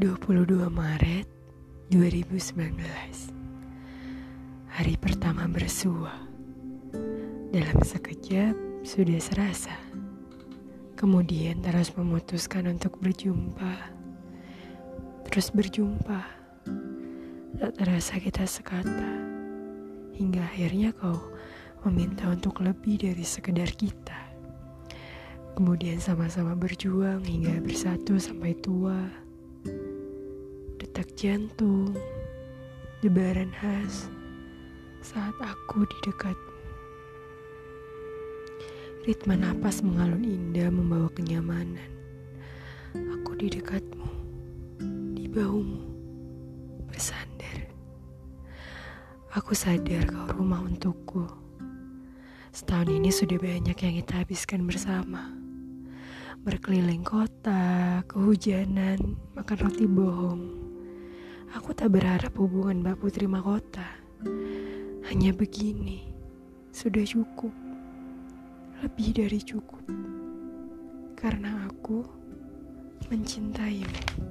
22 Maret 2019 Hari pertama bersua. Dalam sekejap sudah serasa. Kemudian terus memutuskan untuk berjumpa. Terus berjumpa. Tak terasa kita sekata. Hingga akhirnya kau meminta untuk lebih dari sekedar kita. Kemudian sama-sama berjuang hingga bersatu sampai tua detak jantung, debaran khas saat aku di dekatmu. Ritme napas mengalun indah membawa kenyamanan. Aku di dekatmu, di bahumu, bersandar. Aku sadar kau rumah untukku. Setahun ini sudah banyak yang kita habiskan bersama. Berkeliling kota, kehujanan, makan roti bohong, Aku tak berharap hubungan Mbak Putri Mahkota. Hanya begini, sudah cukup. Lebih dari cukup. Karena aku mencintaimu.